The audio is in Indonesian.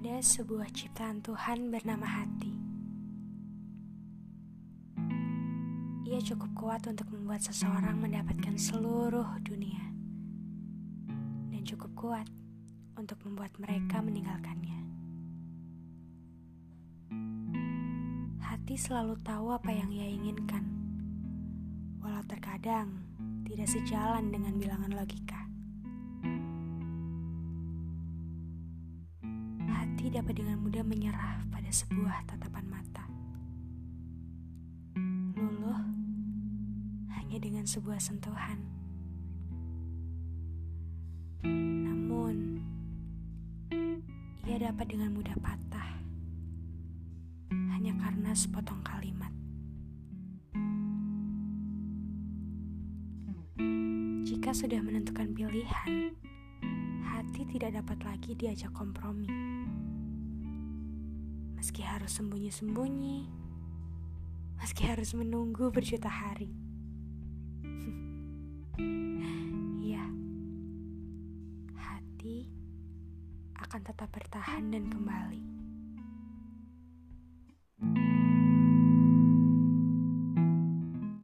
Ada sebuah ciptaan Tuhan bernama hati. Ia cukup kuat untuk membuat seseorang mendapatkan seluruh dunia, dan cukup kuat untuk membuat mereka meninggalkannya. Hati selalu tahu apa yang ia inginkan, walau terkadang tidak sejalan dengan bilangan logika. Dapat dengan mudah menyerah pada sebuah tatapan mata. Luluh hanya dengan sebuah sentuhan. Namun, ia dapat dengan mudah patah hanya karena sepotong kalimat. Jika sudah menentukan pilihan, hati tidak dapat lagi diajak kompromi meski harus sembunyi-sembunyi, meski harus menunggu berjuta hari. Iya, hati akan tetap bertahan dan kembali.